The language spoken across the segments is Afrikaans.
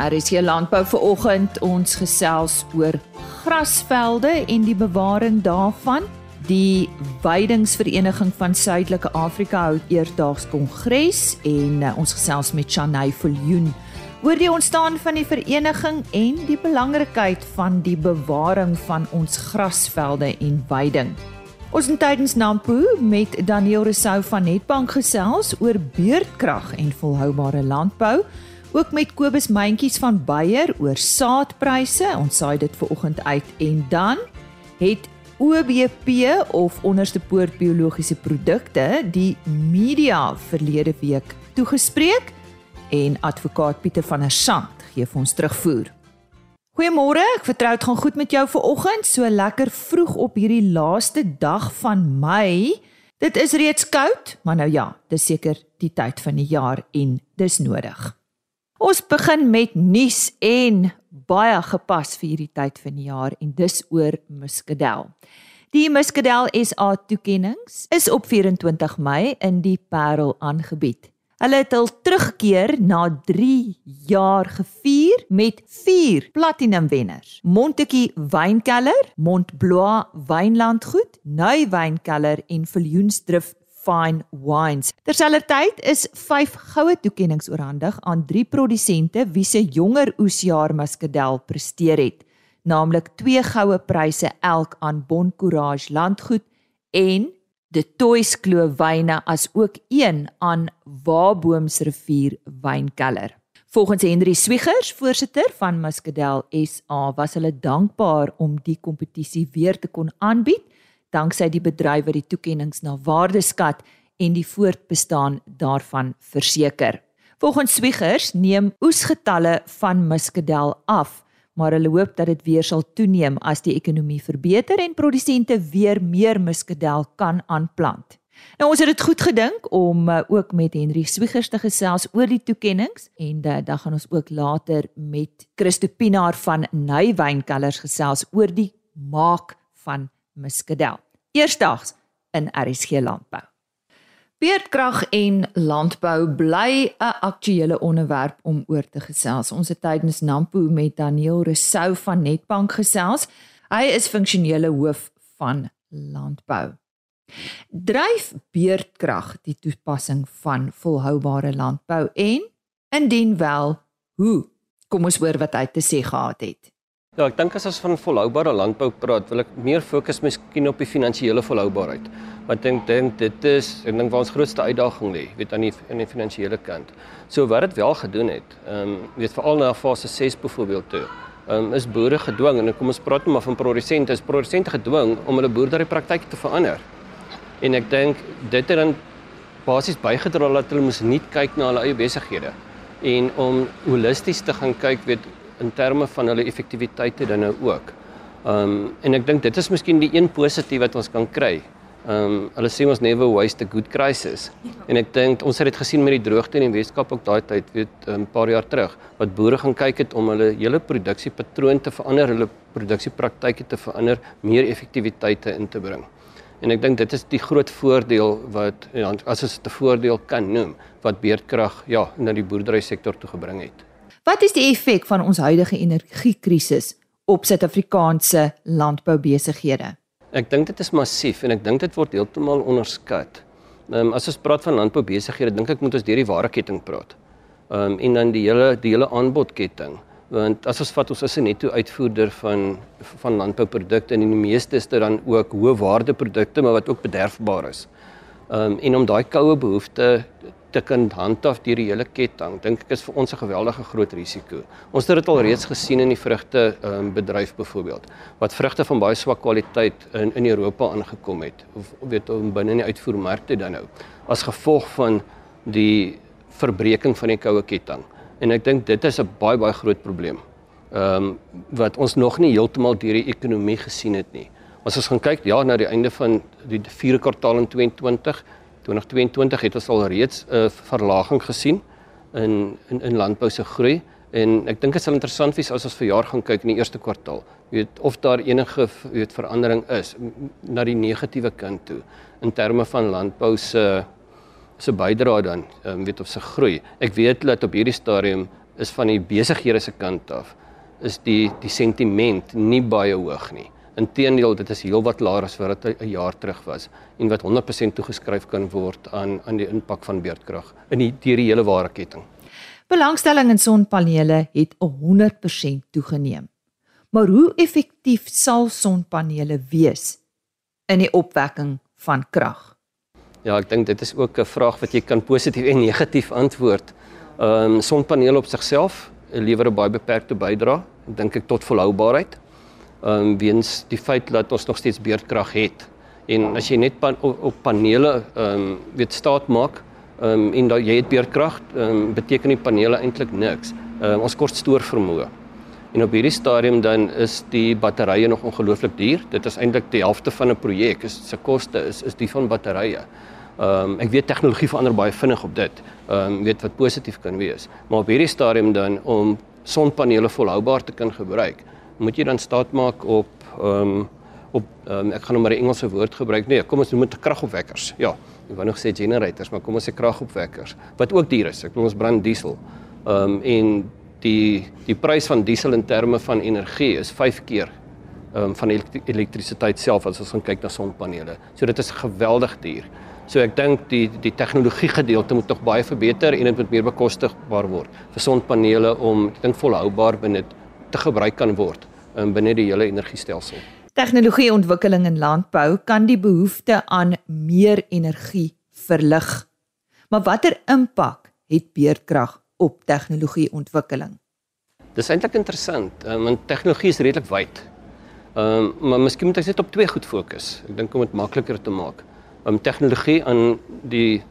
RSC Landbou vir oggend ons gesels oor grasvelde en die bewaring daarvan. Die Weidingsvereniging van Suidelike Afrika hou eersdaags kongres en uh, ons gesels met Chanay Viljoen oor die ontstaan van die vereniging en die belangrikheid van die bewaring van ons grasvelde en weiding. Ons het tydens Nampo met Daniel Resou van Netbank gesels oor beurtkrag en volhoubare landbou ook met Kobus Mentjies van Beyer oor saadpryse. Ons saai dit ver oggend uit en dan het OBP of onderste poort biologiese produkte die media verlede week toegespreek en advokaat Pieter van der Sant gee vir ons terugvoer. Goeiemôre, ek vertrou dit gaan goed met jou ver oggend, so lekker vroeg op hierdie laaste dag van Mei. Dit is reeds koud, maar nou ja, dis seker die tyd van die jaar en dis nodig. Ons begin met nuus en baie gepas vir hierdie tyd van die jaar en dis oor Muscadel. Die Muscadel SA toekenninge is op 24 Mei in die Parel aangebied. Hulle het hul terugkeer na 3 jaar gevier met 4 platinum wenners. Montetjie Wynkeller, Montblois Wynlandgoed, Nuy Wynkeller en Viljoensdrift Fine Wines. Terselfdertyd is 5 goue toekenninge oorhandig aan 3 produsente wie se jonger oesjaar Muscadel presteer het, naamlik 2 goue pryse elk aan Bon Courage Landgoed en De Toys Kloof Wyne as ook een aan Waboomsrivier Wynkeller. Volgens Henry Swiggers, voorsitter van Muscadel SA, was hulle dankbaar om die kompetisie weer te kon aanbied danksy die bedryf wat die toekenninge na waarde skat en die voortbestaan daarvan verseker. Volgens Swiggers neem oesgetalle van Muscadel af, maar hulle hoop dat dit weer sal toeneem as die ekonomie verbeter en produsente weer meer Muscadel kan aanplant. Nou ons het dit goed gedink om uh, ook met Henry Swiggers te gesels oor die toekenninge en uh, dan gaan ons ook later met Christo Pinaar van Nuwynkelers gesels oor die maak van Muscadel. Eersdaags in RSG Landbou. Beerdkrag en landbou bly 'n aktuële onderwerp om oor te gesels. Ons het tydens Nampo met Daniel Resou van Netbank gesels. Hy is funksionele hoof van landbou. Dryf beerdkrag die toepassing van volhoubare landbou en indien wel, hoe? Kom ons hoor wat hy te sê gehad het. Ja, ek dink as ons van volhoubare landbou praat, wil ek meer fokus miskien op die finansiële volhoubaarheid. Want ek dink dit is ek dink waar ons grootste uitdaging lê, weet aan die in die finansiële kant. So wat dit wel gedoen het, ehm um, weet veral na fase 6 byvoorbeeld toe. Ehm um, is boere gedwing en kom ons praat nou maar van produsente, is produsente gedwing om hulle boerdery praktyke te verander. En ek dink dit het dan basies bygedra dat hulle moes nie kyk na hulle eie besighede en om holisties te gaan kyk weet in terme van hulle effektiwiteite dan nou ook. Ehm um, en ek dink dit is miskien die een positief wat ons kan kry. Ehm um, hulle sê ons never waste a good crisis. En ek dink ons het dit gesien met die droogte in die Weskaap ook daai tyd, weet 'n um, paar jaar terug, wat boere gaan kyk het om hulle hele produksiepatroon te verander, hulle produksiepraktyke te verander, meer effektiwiteite in te bring. En ek dink dit is die groot voordeel wat ja, as dit 'n voordeel kan noem wat beerdkrag ja na die boerdery sektor toe gebring het. Wat is die effek van ons huidige energiekrisis op Suid-Afrikaanse landboubesighede? Ek dink dit is massief en ek dink dit word heeltemal onderskat. Ehm um, as ons praat van landboubesighede, dink ek moet ons deur die waardeketting praat. Ehm um, en dan die hele die hele aanbodketting. Want as ons vat ons is 'n netto uitvoerder van van landbouprodukte en die meeste is dit dan ook hoë waarde produkte maar wat ook bederfbaar is. Ehm um, en om daai koue behoefte te kan handhaaf deur die hele ketting, dink ek is vir ons 'n geweldige groot risiko. Ons het dit al reeds gesien in die vrugte um, bedryf byvoorbeeld, wat vrugte van baie swak kwaliteit in in Europa aangekom het of weet om binne in die uitvoermarkte dan nou as gevolg van die verbreeking van die koue ketting. En ek dink dit is 'n baie baie groot probleem. Ehm um, wat ons nog nie heeltemal deur die ekonomie gesien het nie. As ons gaan kyk ja na die einde van die vierde kwartaal in 2022 2022 het ons al reeds 'n uh, verlaging gesien in in in landbou se groei en ek dink dit sal interessant wees as ons vir jaar gaan kyk in die eerste kwartaal. Jy weet of daar enige weet verandering is na die negatiewe kant toe in terme van landbou se se bydrae dan, um, weet of se groei. Ek weet dat op hierdie stadium is van die besighede se kant af is die die sentiment nie baie hoog nie. Inteendeel, dit is heelwat laer as wat dit 'n jaar terug was en wat 100% toegeskryf kan word aan aan die impak van beerdkrag in die deur die hele waardeketting. Belangstelling in sonpanele het 100% toegeneem. Maar hoe effektief sal sonpanele wees in die opwekking van krag? Ja, ek dink dit is ook 'n vraag wat jy kan positief en negatief antwoord. Ehm um, sonpanele op sigself lewer 'n baie beperkte bydrae, dink ek tot volhoubaarheid. Um, weens die feit dat ons nog steeds beerdkrag het. En as jy net pan, op, op panele ehm um, weet staat maak, ehm um, en dat jy het beerdkrag, ehm um, beteken die panele eintlik niks. Ehm um, ons kort stoor vermoë. En op hierdie stadium dan is die batterye nog ongelooflik duur. Dit is eintlik die helfte van 'n projek. Is se koste is is die van batterye. Ehm um, ek weet tegnologie verander baie vinnig op dit. Ehm um, weet wat positief kan wees. Maar op hierdie stadium dan om sonpanele volhoubaar te kan gebruik, moet jy dan staat maak op ehm um, op um, ek gaan nou maar 'n Engelse woord gebruik. Nee, kom ons noem dit kragopwekkers. Ja, ek wou nog sê generators, maar kom ons sê kragopwekkers wat ook duur is. Ek bedoel ons brand diesel. Ehm um, en die die prys van diesel in terme van energie is 5 keer ehm um, van elektrisiteit self as ons gaan kyk na sonpanele. So dit is geweldig duur. So ek dink die die tegnologie gedeelte moet tog baie verbeter en dit moet meer bekostigbaar word vir sonpanele om ek dink volhoubaar binne te gebruik kan word um, binne die hele energiestelsel. Tegnologieontwikkeling in landbou kan die behoefte aan meer energie verlig. Maar watter impak het beerdkrag op tegnologieontwikkeling? Dis eintlik interessant, um, want tegnologie is redelik wyd. Ehm um, maar miskien moet ek net op twee goed fokus. Ek dink om dit makliker te maak um, tegnologie aan die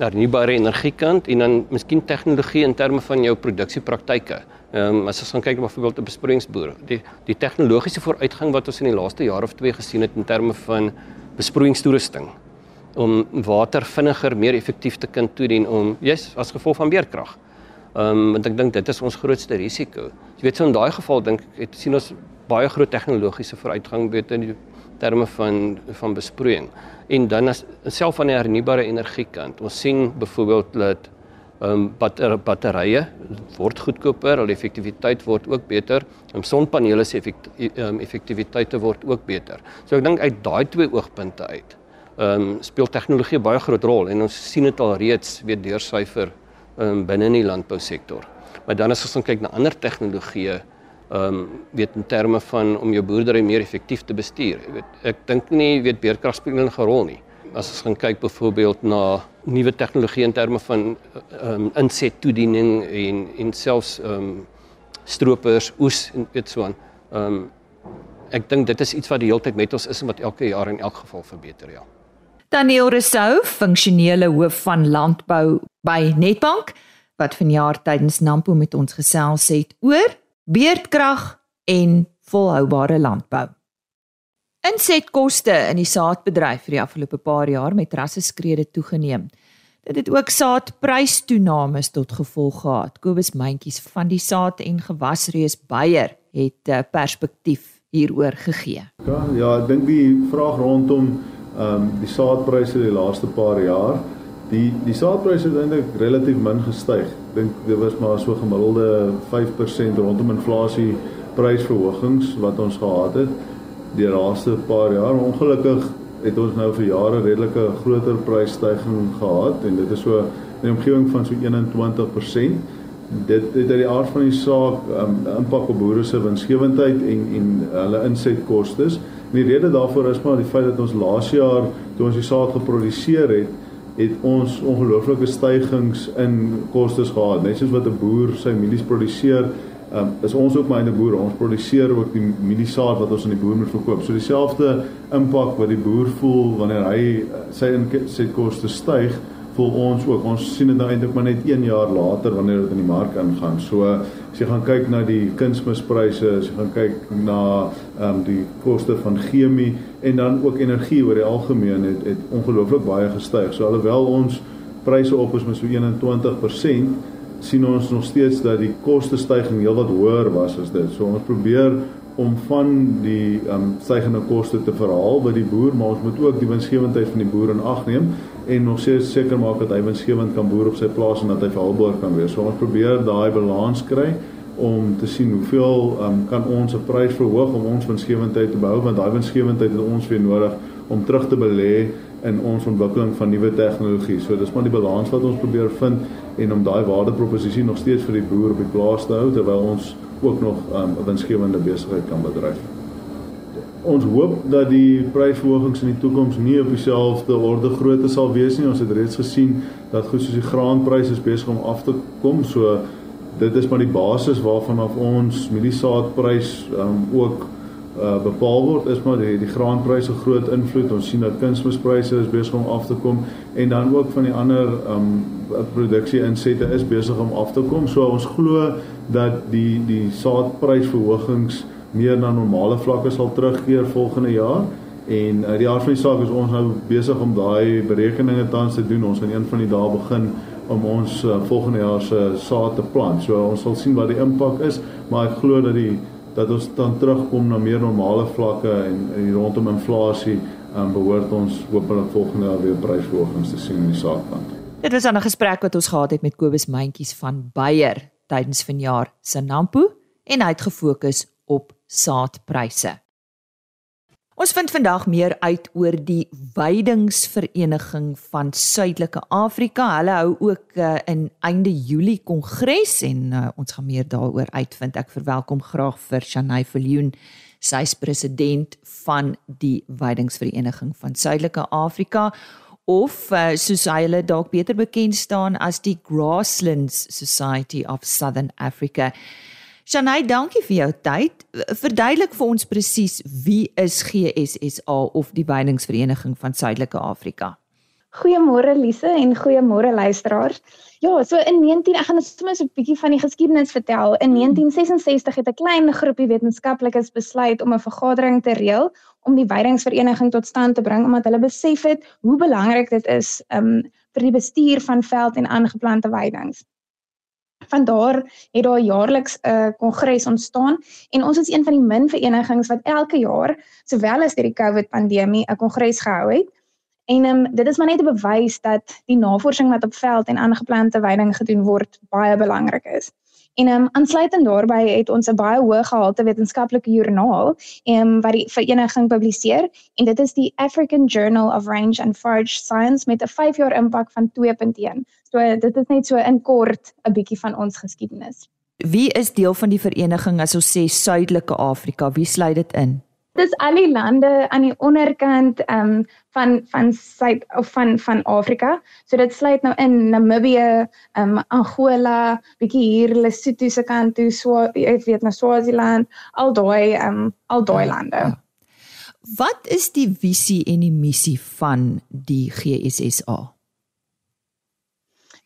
hernubare energiekant en dan miskien tegnologie in terme van jou produksiepraktyke. Ehm um, as ons gaan kyk na byvoorbeeld 'n besproeiingsboer, die die tegnologiese vooruitgang wat ons in die laaste jaar of twee gesien het in terme van besproeiingstoerusting om water vinniger, meer effektief te kan toedien om jy's as gevolg van beerkrag. Ehm um, want ek dink dit is ons grootste risiko. Jy weet so in daai geval dink ek het sien ons baie groot tegnologiese vooruitgang weet in die terme van van besproeiing. En dan as self van die hernubare energie kant. Ons sien byvoorbeeld dat ehm um, batter, batterye word goedkoper, hulle effektiwiteit word ook beter. En sonpanele se effekt, um, effektiwiteite word ook beter. So ek dink uit daai twee oogpunte uit ehm um, speel tegnologie baie groot rol en ons sien dit al reeds weer deursyfer ehm um, binne in die landbousektor. Maar dan as ons kyk na ander tegnologieë ehm um, weet in terme van om jou boerdery meer effektief te bestuur. Ek weet ek dink nie weet beerkrag speel 'n rol nie. As ons gaan kyk byvoorbeeld na nuwe tegnologie in terme van ehm um, inset toediening en en selfs ehm um, stroopers, oes en weet so aan. Ehm um, ek dink dit is iets wat die hele tyd met ons is en wat elke jaar in elk geval verbeter, ja. Daniel Rousseau, funksionele hoof van landbou by Netbank wat vanjaar tydens Nampo met ons gesels het oor beerdkrag en volhoubare landbou. Insetkoste in die saadbedryf vir die afgelope paar jaar met rasseskrede toegeneem. Dit het ook saadprystoenames tot gevolg gehad. Kobus Mentjies van die Saad en Gewasreus Beyer het 'n eh, perspektief hieroor gegee. Ja, ja, ek dink die vraag rondom ehm um, die saadpryse die laaste paar jaar Die die saadpryse het eintlik relatief min gestyg. Dink dit was maar so gemiddelde 5% rondom inflasie prysverhogings wat ons gehad het die laaste paar jaar. Ongelukkig het ons nou vir jare redelike groter prysstygings gehad en dit is so in die omgewing van so 21%. Dit het uit die aard van die saak 'n um, impak op boere se winsgewendheid en en hulle insetkoste. Die rede daarvoor is maar die feit dat ons laas jaar toe ons die saad geproduseer het, het ons ongelooflike stygings in kostes gehad. Net soos wat 'n boer sy mielies produseer, um, is ons ook myne boere. Ons produseer ook die mieliesaad wat ons aan die boer moet verkoop. So dieselfde impak wat die boer voel wanneer hy uh, sy insetkoste styg, voel ons ook. Ons sien dit nou eintlik maar net 1 jaar later wanneer dit in die mark ingaan. So as jy gaan kyk na die kunsmispryse, as jy gaan kyk na ehm um, die koste van chemie en dan ook energie oor die algemeen het het ongelooflik baie gestyg. So alhoewel ons pryse op is met so 21% sien ons nog steeds dat die koste stygings heelwat hoër was as dit. So ons probeer om van die um, stygende koste te verhaal by die boer, maar ons moet ook die winsgewendheid van die boer in ag neem en nog seker maak dat hy winsgewend kan boer op sy plaas en dat hy volhoubaar kan wees. So ons probeer daai balans kry om te sien hoeveel um, kan ons 'n prys verhoog om ons winsgewendheid te behou want daai winsgewendheid het ons weer nodig om terug te belê in ons ontwikkeling van nuwe tegnologie. So dis maar die balans wat ons probeer vind en om daai waardeproposisie nog steeds vir die boer op die plaas te hou terwyl ons ook nog um, 'n um, winsgewende besigheid kan bedryf. Ons hoop dat die prysverhogings in die toekoms nie op dieselfde orde grootte sal wees nie. Ons het reeds gesien dat goed soos die graanpryse besig om af te kom. So dit is maar die basis waarvan af ons mieliesaadprys um, ook uh, bepaal word is maar die die graanpryse groot invloed. Ons sien dat kunsmispryse is besig om af te kom en dan ook van die ander um produksie insette is besig om af te kom. So ons glo dat die die saadprysverhogings meer na normale vlakke sal terugkeer volgende jaar. En uh, die aard van die saak is ons nou besig om daai berekeninge tans te doen. Ons gaan een van die dae begin om ons uh, volgende jaar se saad te plant. So ons sal sien wat die impak is, maar ek glo dat die dat ons dan terugkom na meer normale vlakke en, en rondom inflasie um, behoort ons hopelik volgende jaar weer prysverhogings te sien in die saakplant. Dit was 'n gesprek wat ons gehad het met Kobus Mentjies van Beyer tydens vanjaar se Nampo en hy het gefokus op saadpryse. Ons vind vandag meer uit oor die Weidingsvereniging van Suidelike Afrika. Hulle hou ook uh, in einde Julie kongres en uh, ons gaan meer daaroor uitvind. Ek verwelkom graag vir Shanay Viljoen, sy's president van die Weidingsvereniging van Suidelike Afrika of uh, soos hulle dalk beter bekend staan as die Grasslands Society of Southern Africa. Shanay, dankie vir jou tyd. Verduidelik vir ons presies wie is GSSA of die Weiningsvereniging van Suidelike Afrika? Goeiemôre Lise en goeiemôre luisteraars. Ja, so in 19 ek gaan net sommer so 'n bietjie van die geskiedenis vertel. In 1966 het 'n klein groepie wetenskaplikes besluit om 'n vergadering te reël om die Weiningsvereniging tot stand te bring omdat hulle besef het hoe belangrik dit is um, vir die bestuur van veld en aangeplante weidings van daar het daar jaarliks 'n uh, kongres ontstaan en ons is een van die min verenigings wat elke jaar sowel as deur die COVID pandemie 'n kongres gehou het. En um, dit is maar net 'n bewys dat die navorsing wat op veld en aangeplante weiding gedoen word baie belangrik is. En um, aansluitend daarbey het ons 'n baie hoë gehalte wetenskaplike joernaal um, wat die vereniging publiseer en dit is die African Journal of Range and Forage Science met 'n 5 jaar impak van 2.1. So dit is net so in kort 'n bietjie van ons geskiedenis. Wie is deel van die vereniging as ons sê Suidelike Afrika? Wie sluit dit in? Dis al die lande aan die onderkant ehm um, van van Suid of van van Afrika. So dit sluit nou in Namibië, ehm um, Angola, bietjie hier Lesotho se kant toe, so ek weet nou Swaziland, al daai ehm um, al daai lande. Ja. Wat is die visie en die missie van die GSSA?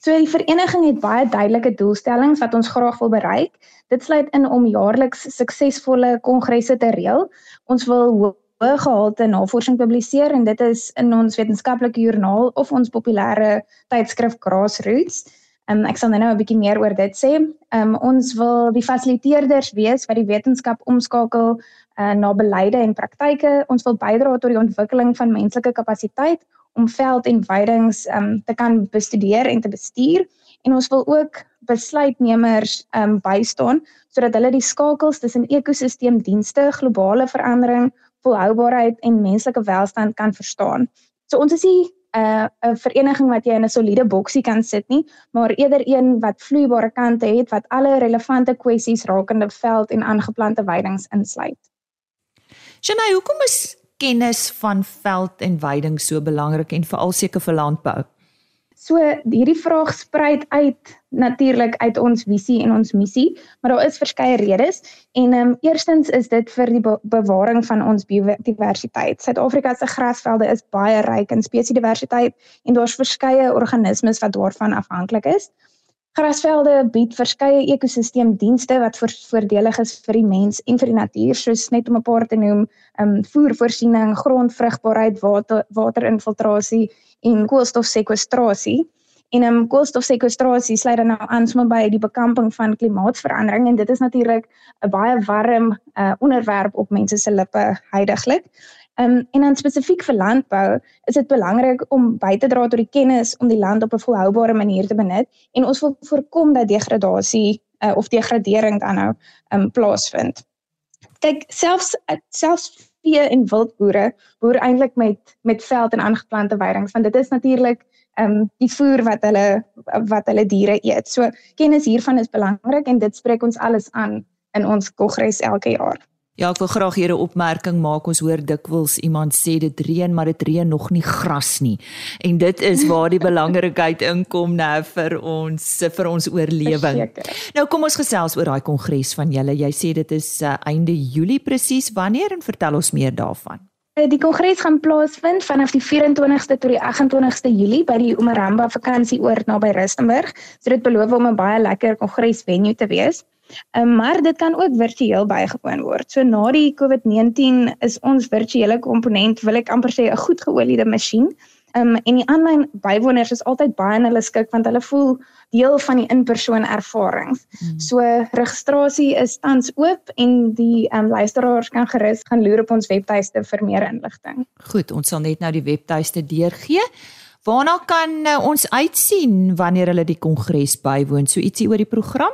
So die vereniging het baie duidelike doelstellings wat ons graag wil bereik. Dit sluit in om jaarliks suksesvolle kongresse te reël. Ons wil hoë gehalte navorsing publiseer en dit is in ons wetenskaplike joernaal of ons populêre tydskrif Grassroots. Um, ek sal nou 'n bietjie meer oor dit sê. Um, ons wil die fasiliteerders wees wat die wetenskap omskakel uh, na beleide en praktyke. Ons wil bydra tot die ontwikkeling van menslike kapasiteit om veld en weidings um, te kan bestudeer en te bestuur en ons wil ook besluitnemers um, bystaan sodat hulle die skakels tussen ekosisteemdienste, globale verandering, volhoubaarheid en menslike welstand kan verstaan. So ons is nie 'n uh, vereniging wat jy in 'n soliede boksie kan sit nie, maar eerder een wat vloeibare kante het wat alle relevante kwessies rakende veld en aangeplante weidings insluit. Shanay, hoekom is kennis van veld en weiding so belangrik en veral seker vir landbou? So hierdie vraag spruit uit natuurlik uit ons visie en ons missie, maar daar is verskeie redes en ehm um, eerstens is dit vir die be bewaring van ons biodiversiteit. Suid-Afrika se grasvelde is baie ryk in spesiesdiversiteit en daar's verskeie organismes wat daarvan afhanklik is. Grasvelde bied verskeie ekosisteemdienste wat voordelig is vir die mens en vir die natuur, soos net om 'n paar te noem, um voervoorsiening, grondvrugbaarheid, water waterinfiltrasie en koolstofsekwestrasie. En ehm um, koolstofsekwestrasie sluit dan nou aan sommer by die bekamping van klimaatsverandering en dit is natuurlik 'n baie warm uh, onderwerp op mense se lippe heidaglik. Um, en dan spesifiek vir landbou is dit belangrik om by te dra tot die kennis om die land op 'n volhoubare manier te benut en ons wil voorkom dat degradasie uh, of degradering dan nou um, plaasvind. Kyk, selfs selfs vee en wildboere boer eintlik met met veld en aangeplante weidings want dit is natuurlik um die voer wat hulle wat hulle diere eet. So kennis hiervan is belangrik en dit spreek ons alles aan in ons kongres elke jaar. Ja, ek wil graag hier 'n opmerking maak. Ons hoor dikwels iemand sê dit reën, maar dit reën nog nie gras nie. En dit is waar die belangrikheid inkom nou vir ons vir ons oorlewing. Nou kom ons gesels oor daai kongres van julle. Jy sê dit is uh, einde Julie presies. Wanneer en vertel ons meer daarvan? Eh, die kongres gaan plaasvind vanaf die 24ste tot die 28ste Julie by die Umaramba vakansieoord naby Rustenburg. So dit beloof om 'n baie lekker kongres venue te wees. Um, maar dit kan ook virtueel bygewoon word. So na die COVID-19 is ons virtuele komponent wil ek amper sê 'n goed geoliede masjien. Um, en die aanlyn bywoners is altyd baie in hulle skik want hulle voel deel van die in-persoon ervarings. Hmm. So registrasie is tans oop en die um, luisteraars kan gerus gaan loer op ons webtuiste vir meer inligting. Goed, ons sal net nou die webtuiste deurgee. Waarna kan uh, ons uitsien wanneer hulle die kongres bywoon? So ietsie oor die program?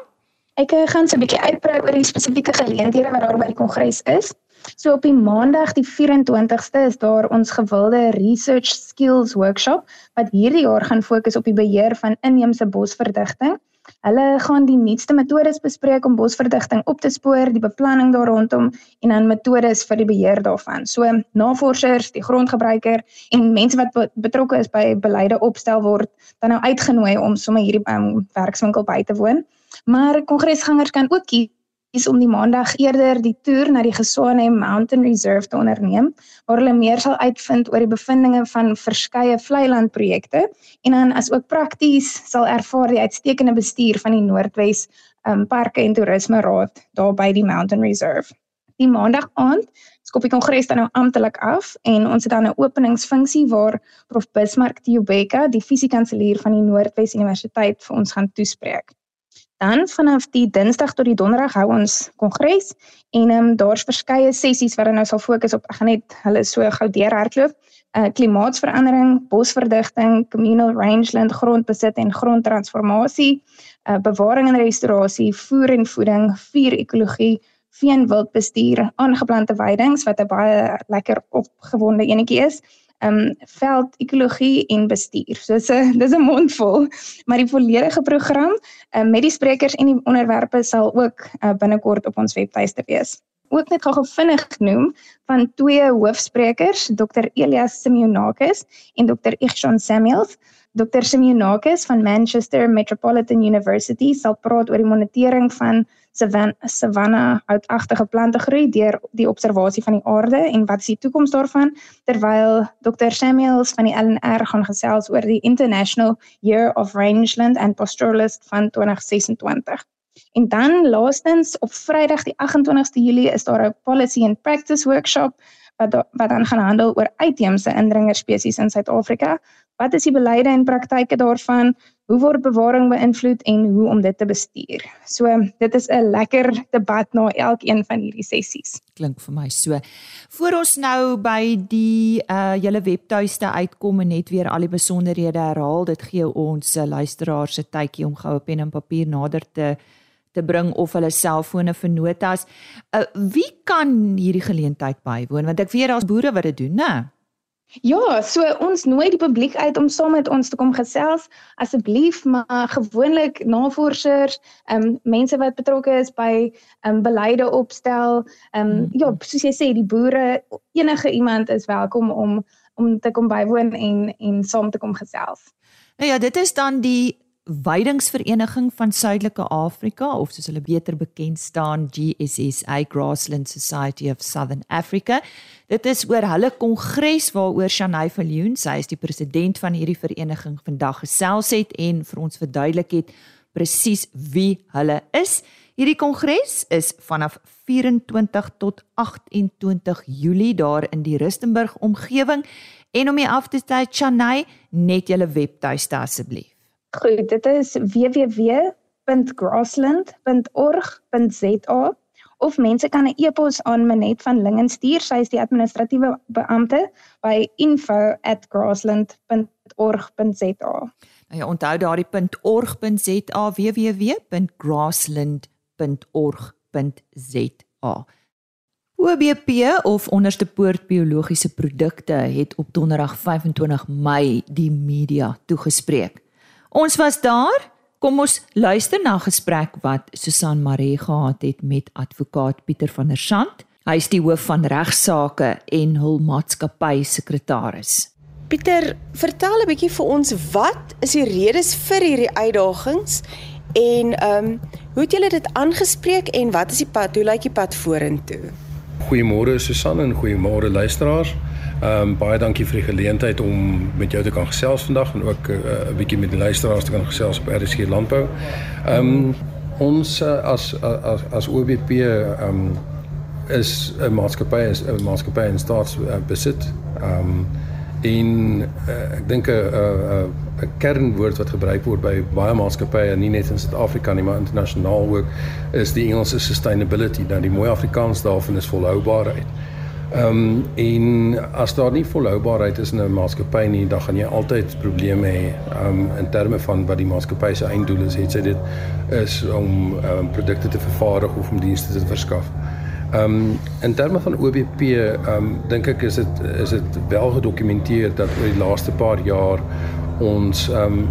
Ek uh, gaan so 'n bietjie uitbrei oor die spesifieke geleenthede wat daar by die kongres is. So op die maandag die 24ste is daar ons gewilde research skills workshop wat hierdie jaar gaan fokus op die beheer van inheemse bosverdigting. Hulle gaan die nuutste metodes bespreek om bosverdigting op te spoor, die beplanning daar rondom en dan metodes vir die beheer daarvan. So navorsers, die grondgebruiker en mense wat betrokke is by beleide opstel word dan nou uitgenooi om sommer hierdie um, werkswinkel by te woon. Maar kongresgangers kan ook kies is om die maandag eerder die toer na die Geswane Mountain Reserve te onderneem waar hulle meer sal uitvind oor die bevindinge van verskeie vlei land projekte en dan as ook prakties sal ervaar die uitstekende bestuur van die Noordwes um, Parke en Toerisme Raad daar by die Mountain Reserve. Die maandag aand skop die kongres dan nou amptelik af en ons het dan 'n openingsfunksie waar Prof Bismarck Tiubeka, die fisiekanselier van die Noordwes Universiteit vir ons gaan toespreek. Dan vanaf die Dinsdag tot die Donderdag hou ons kongres en ehm um, daar's verskeie sessies wat nou sal fokus op ek gaan net hulle so gou deurhardloop. Uh klimaatsverandering, bosverdigting, communal rangeland grondbesit en grondtransformasie, uh bewaring en restaurasie, voer en voeding, vuur ekologie, vee en wildbestuur, aangeplante weidings wat 'n baie lekker opgewonde enetjie is um veld ekologie en bestuur. So dis 'n dis 'n mondvol, maar die volledige program um, met die sprekers en die onderwerpe sal ook uh, binnekort op ons webtuiste wees. Ook net gou vinnig genoem van twee hoofsprekers, Dr Elias Simeonakis en Dr Ichon Samuels. Dr Simeonakis van Manchester Metropolitan University sal praat oor die monitering van savanna houtagtige plante groei deur die observasie van die aarde en wat is die toekoms daarvan terwyl Dr Samuels van die LNR gaan gesels oor die International Year of Rangeland and Pastoralist van 2026. En dan laastens op Vrydag die 28ste Julie is daar 'n policy and practice workshop wat wat dan gaan handel oor uitheemse indringerspesies in Suid-Afrika. Wat is die beleide en praktyke daarvan? Hoe word bewaring beïnvloed en hoe om dit te bestuur. So dit is 'n lekker debat na elkeen van hierdie sessies. Klink vir my so. Voor ons nou by die uh julle webtuiste uitkom en net weer al die besonderhede herhaal, dit gee ons uh, luisteraars 'n tydjie om goue pen en papier nader te te bring of hulle selfone vir notas. Uh wie kan hierdie geleentheid bywoon want ek weet daar's boere wat dit doen, né? Ja, so ons nooi die publiek uit om saam met ons te kom gesels. Asseblief, maar gewoonlik navorsers, ehm um, mense wat betrokke is by ehm um, beleide opstel, ehm um, ja, soos jy sê, die boere, enige iemand is welkom om om te kom bywoon en en saam te kom gesels. Nou ja, dit is dan die Weidingsvereniging van Suidelike Afrika of soos hulle beter bekend staan GSSA Grassland Society of Southern Africa. Dit is oor hulle kongres waaroor Shanay Viljoen, sy is die president van hierdie vereniging vandag gesels het en vir ons verduidelik het presies wie hulle is. Hierdie kongres is vanaf 24 tot 28 Julie daar in die Rustenburg omgewing en om jy af te sê Shanay net julle webtuiste asseblief. Goed, dit is www.grassland.org.za of mense kan 'n e-pos aan Manet van Lingen stuur, sy is die administratiewe beampte by info@grassland.org.za. Nou ja, onthou daardie .org.za www.grassland.org.za. OBP of onderste poort biologiese produkte het op donderdag 25 Mei die media toegespreek. Ons was daar. Kom ons luister na gesprek wat Susan Maree gehad het met advokaat Pieter van der Sand. Hy is die hoof van regsaake en hul maatskappy sekretaris. Pieter, vertel 'n bietjie vir ons wat is die redes vir hierdie uitdagings en ehm um, hoe het julle dit aangespreek en wat is die pad, hoe lyk die pad vorentoe? Goeiemôre Susan en goeiemôre luisteraars. Ehm um, baie dankie vir die geleentheid om met jou te kan gesels vandag en ook 'n uh, uh, bietjie met die luisteraars te kan gesels op RSG Landbou. Ehm um, ons uh, as as as OBP ehm um, is 'n maatskappy is 'n maatskappy in staatsbesit. Ehm um, en uh, ek dink 'n 'n kernwoord wat gebruik word by baie maatskappye nie net in Suid-Afrika nie maar internasionaal ook is die Engelse sustainability dan die mooi Afrikaans daarvan is volhoubaarheid. Ehm um, en as daar nie volhoubaarheid is in 'n maatskappy nie, dan gaan jy altyd probleme hê ehm um, in terme van wat die maatskappy se einddoel is. Het sy dit is om ehm um, produkte te vervaardig of om dienste te verskaf. Ehm um, in terme van OBP ehm um, dink ek is dit is dit wel gedokumenteer dat oor die laaste paar jaar ons ehm um,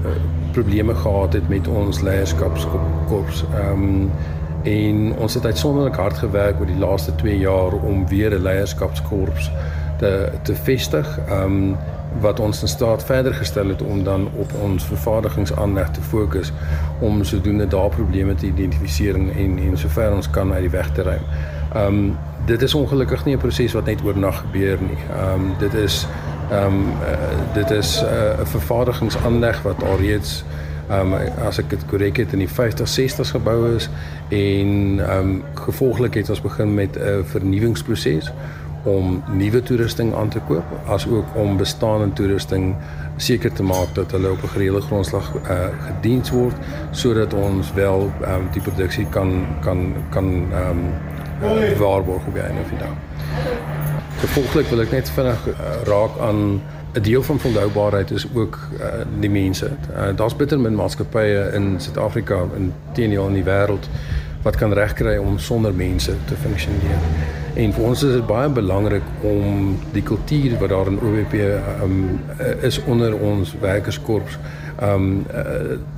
probleme gehad het met ons leierskapskorps. Ehm um, en ons het uitsonderlik hard gewerk oor die laaste 2 jaar om weer 'n leierskapskorps te te vestig. Ehm um, wat ons in staat verder gestel het om dan op ons vervaardigingsaanleg te fokus om sodoende daar probleme te identifiseer en en sover ons kan uit die weg te ruim. Ehm um, dit is ongelukkig nie 'n proses wat net oornag gebeur nie. Ehm um, dit is ehm um, uh, dit is eh, 'n uh, vervaardigingsaanleg wat alreeds um, as ek dit korrek het in die 50s 60s gebou is en ehm um, gevolglik het ons begin met 'n vernuwingsproses om nuwe toerusting aan te koop as ook om bestaande toerusting seker te maak dat hulle op 'n gereelde grondslag uh, gediens word sodat ons wel um, die produksie kan kan kan ehm um, uh, waarborg op die einde van die dag. Gevolglik wil ek net vinnig uh, raak aan 'n deel van volhoubaarheid is ook uh, die mense. Uh, Daar's bitter min maatskappye in Suid-Afrika en teenoor in die wêreld wat kan regkry om sonder mense te funksioneer. En vir ons is dit baie belangrik om die kultuur wat daar in OWP um, is onder ons werkerskorps um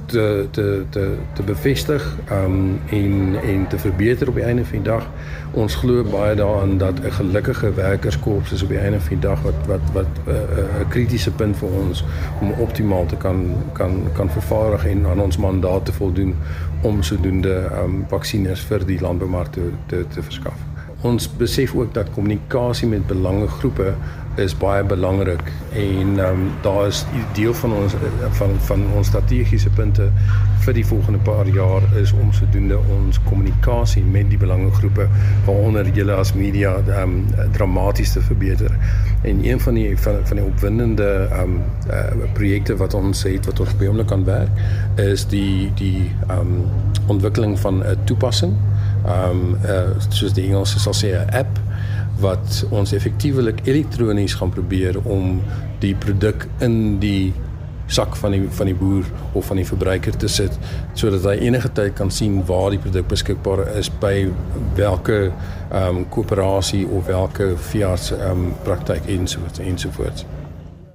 te te te te bevestig um en en te verbeter op die einde van die dag. Ons glo baie daaraan dat 'n gelukkige werkerskorps is op die einde van die dag wat wat wat 'n uh, 'n kritiese punt vir ons om optimaal te kan kan kan vervaardig en aan ons mandaat te voldoen om sodoende um vaksines vir die landboumark te te, te verskaf. Ons besef ook dat kommunikasie met belangegroepe is baie belangrik en um, daar is deel van ons van van ons strategiese punte vir die volgende paar jaar is om sodoende ons kommunikasie met die belangegroepe waaronder julle as media um, dramaties te verbeter. En een van die van van die opwindende um, uh, projekte wat ons het wat ons behoorlik kan werk is die die um, ontwikkeling van 'n toepassing. Ehm um, uh, soos die Engelse sal sê 'n app wat ons effektiewelik elektronies gaan probeer om die produk in die sak van die van die boer of van die verbruiker te sit sodat hy enige tyd kan sien waar die produk beskikbaar is by watter ehm um, koöperasie of watter veearts ehm um, praktyk ensovoorts ensovoorts.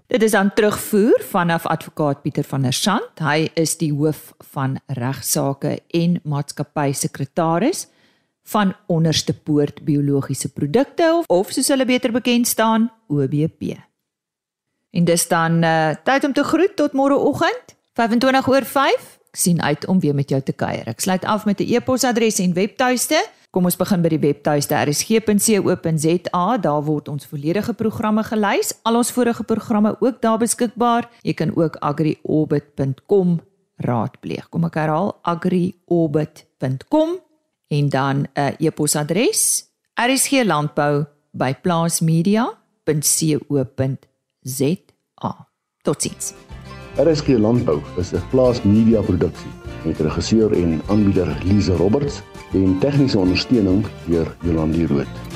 Dit is dan terugvoer vanaf advokaat Pieter van der Sand. Hy is die hoof van regsaake en maatskappy sekretaris van onderste poort biologiese produkte of, of soos hulle beter bekend staan OBP. En dis dan uh, tyd om te groet tot môreoggend 25 oor 5. Ek sien uit om weer met jou te kuier. Ek sluit af met 'n e-posadres en webtuiste. Kom ons begin by die webtuiste rsg.co.za. Daar word ons volledige programme gelys. Al ons vorige programme ook daar beskikbaar. Jy kan ook agriorbit.com raadpleeg. Kom ek herhaal agriorbit.com en dan 'n uh, e-posadres rsglandbou@plaasmedia.co.za. Totsiens. RSG Landbou is 'n plaas media produksie met regisseur en aanbieder Lize Roberts en tegniese ondersteuning deur Jolandi Root.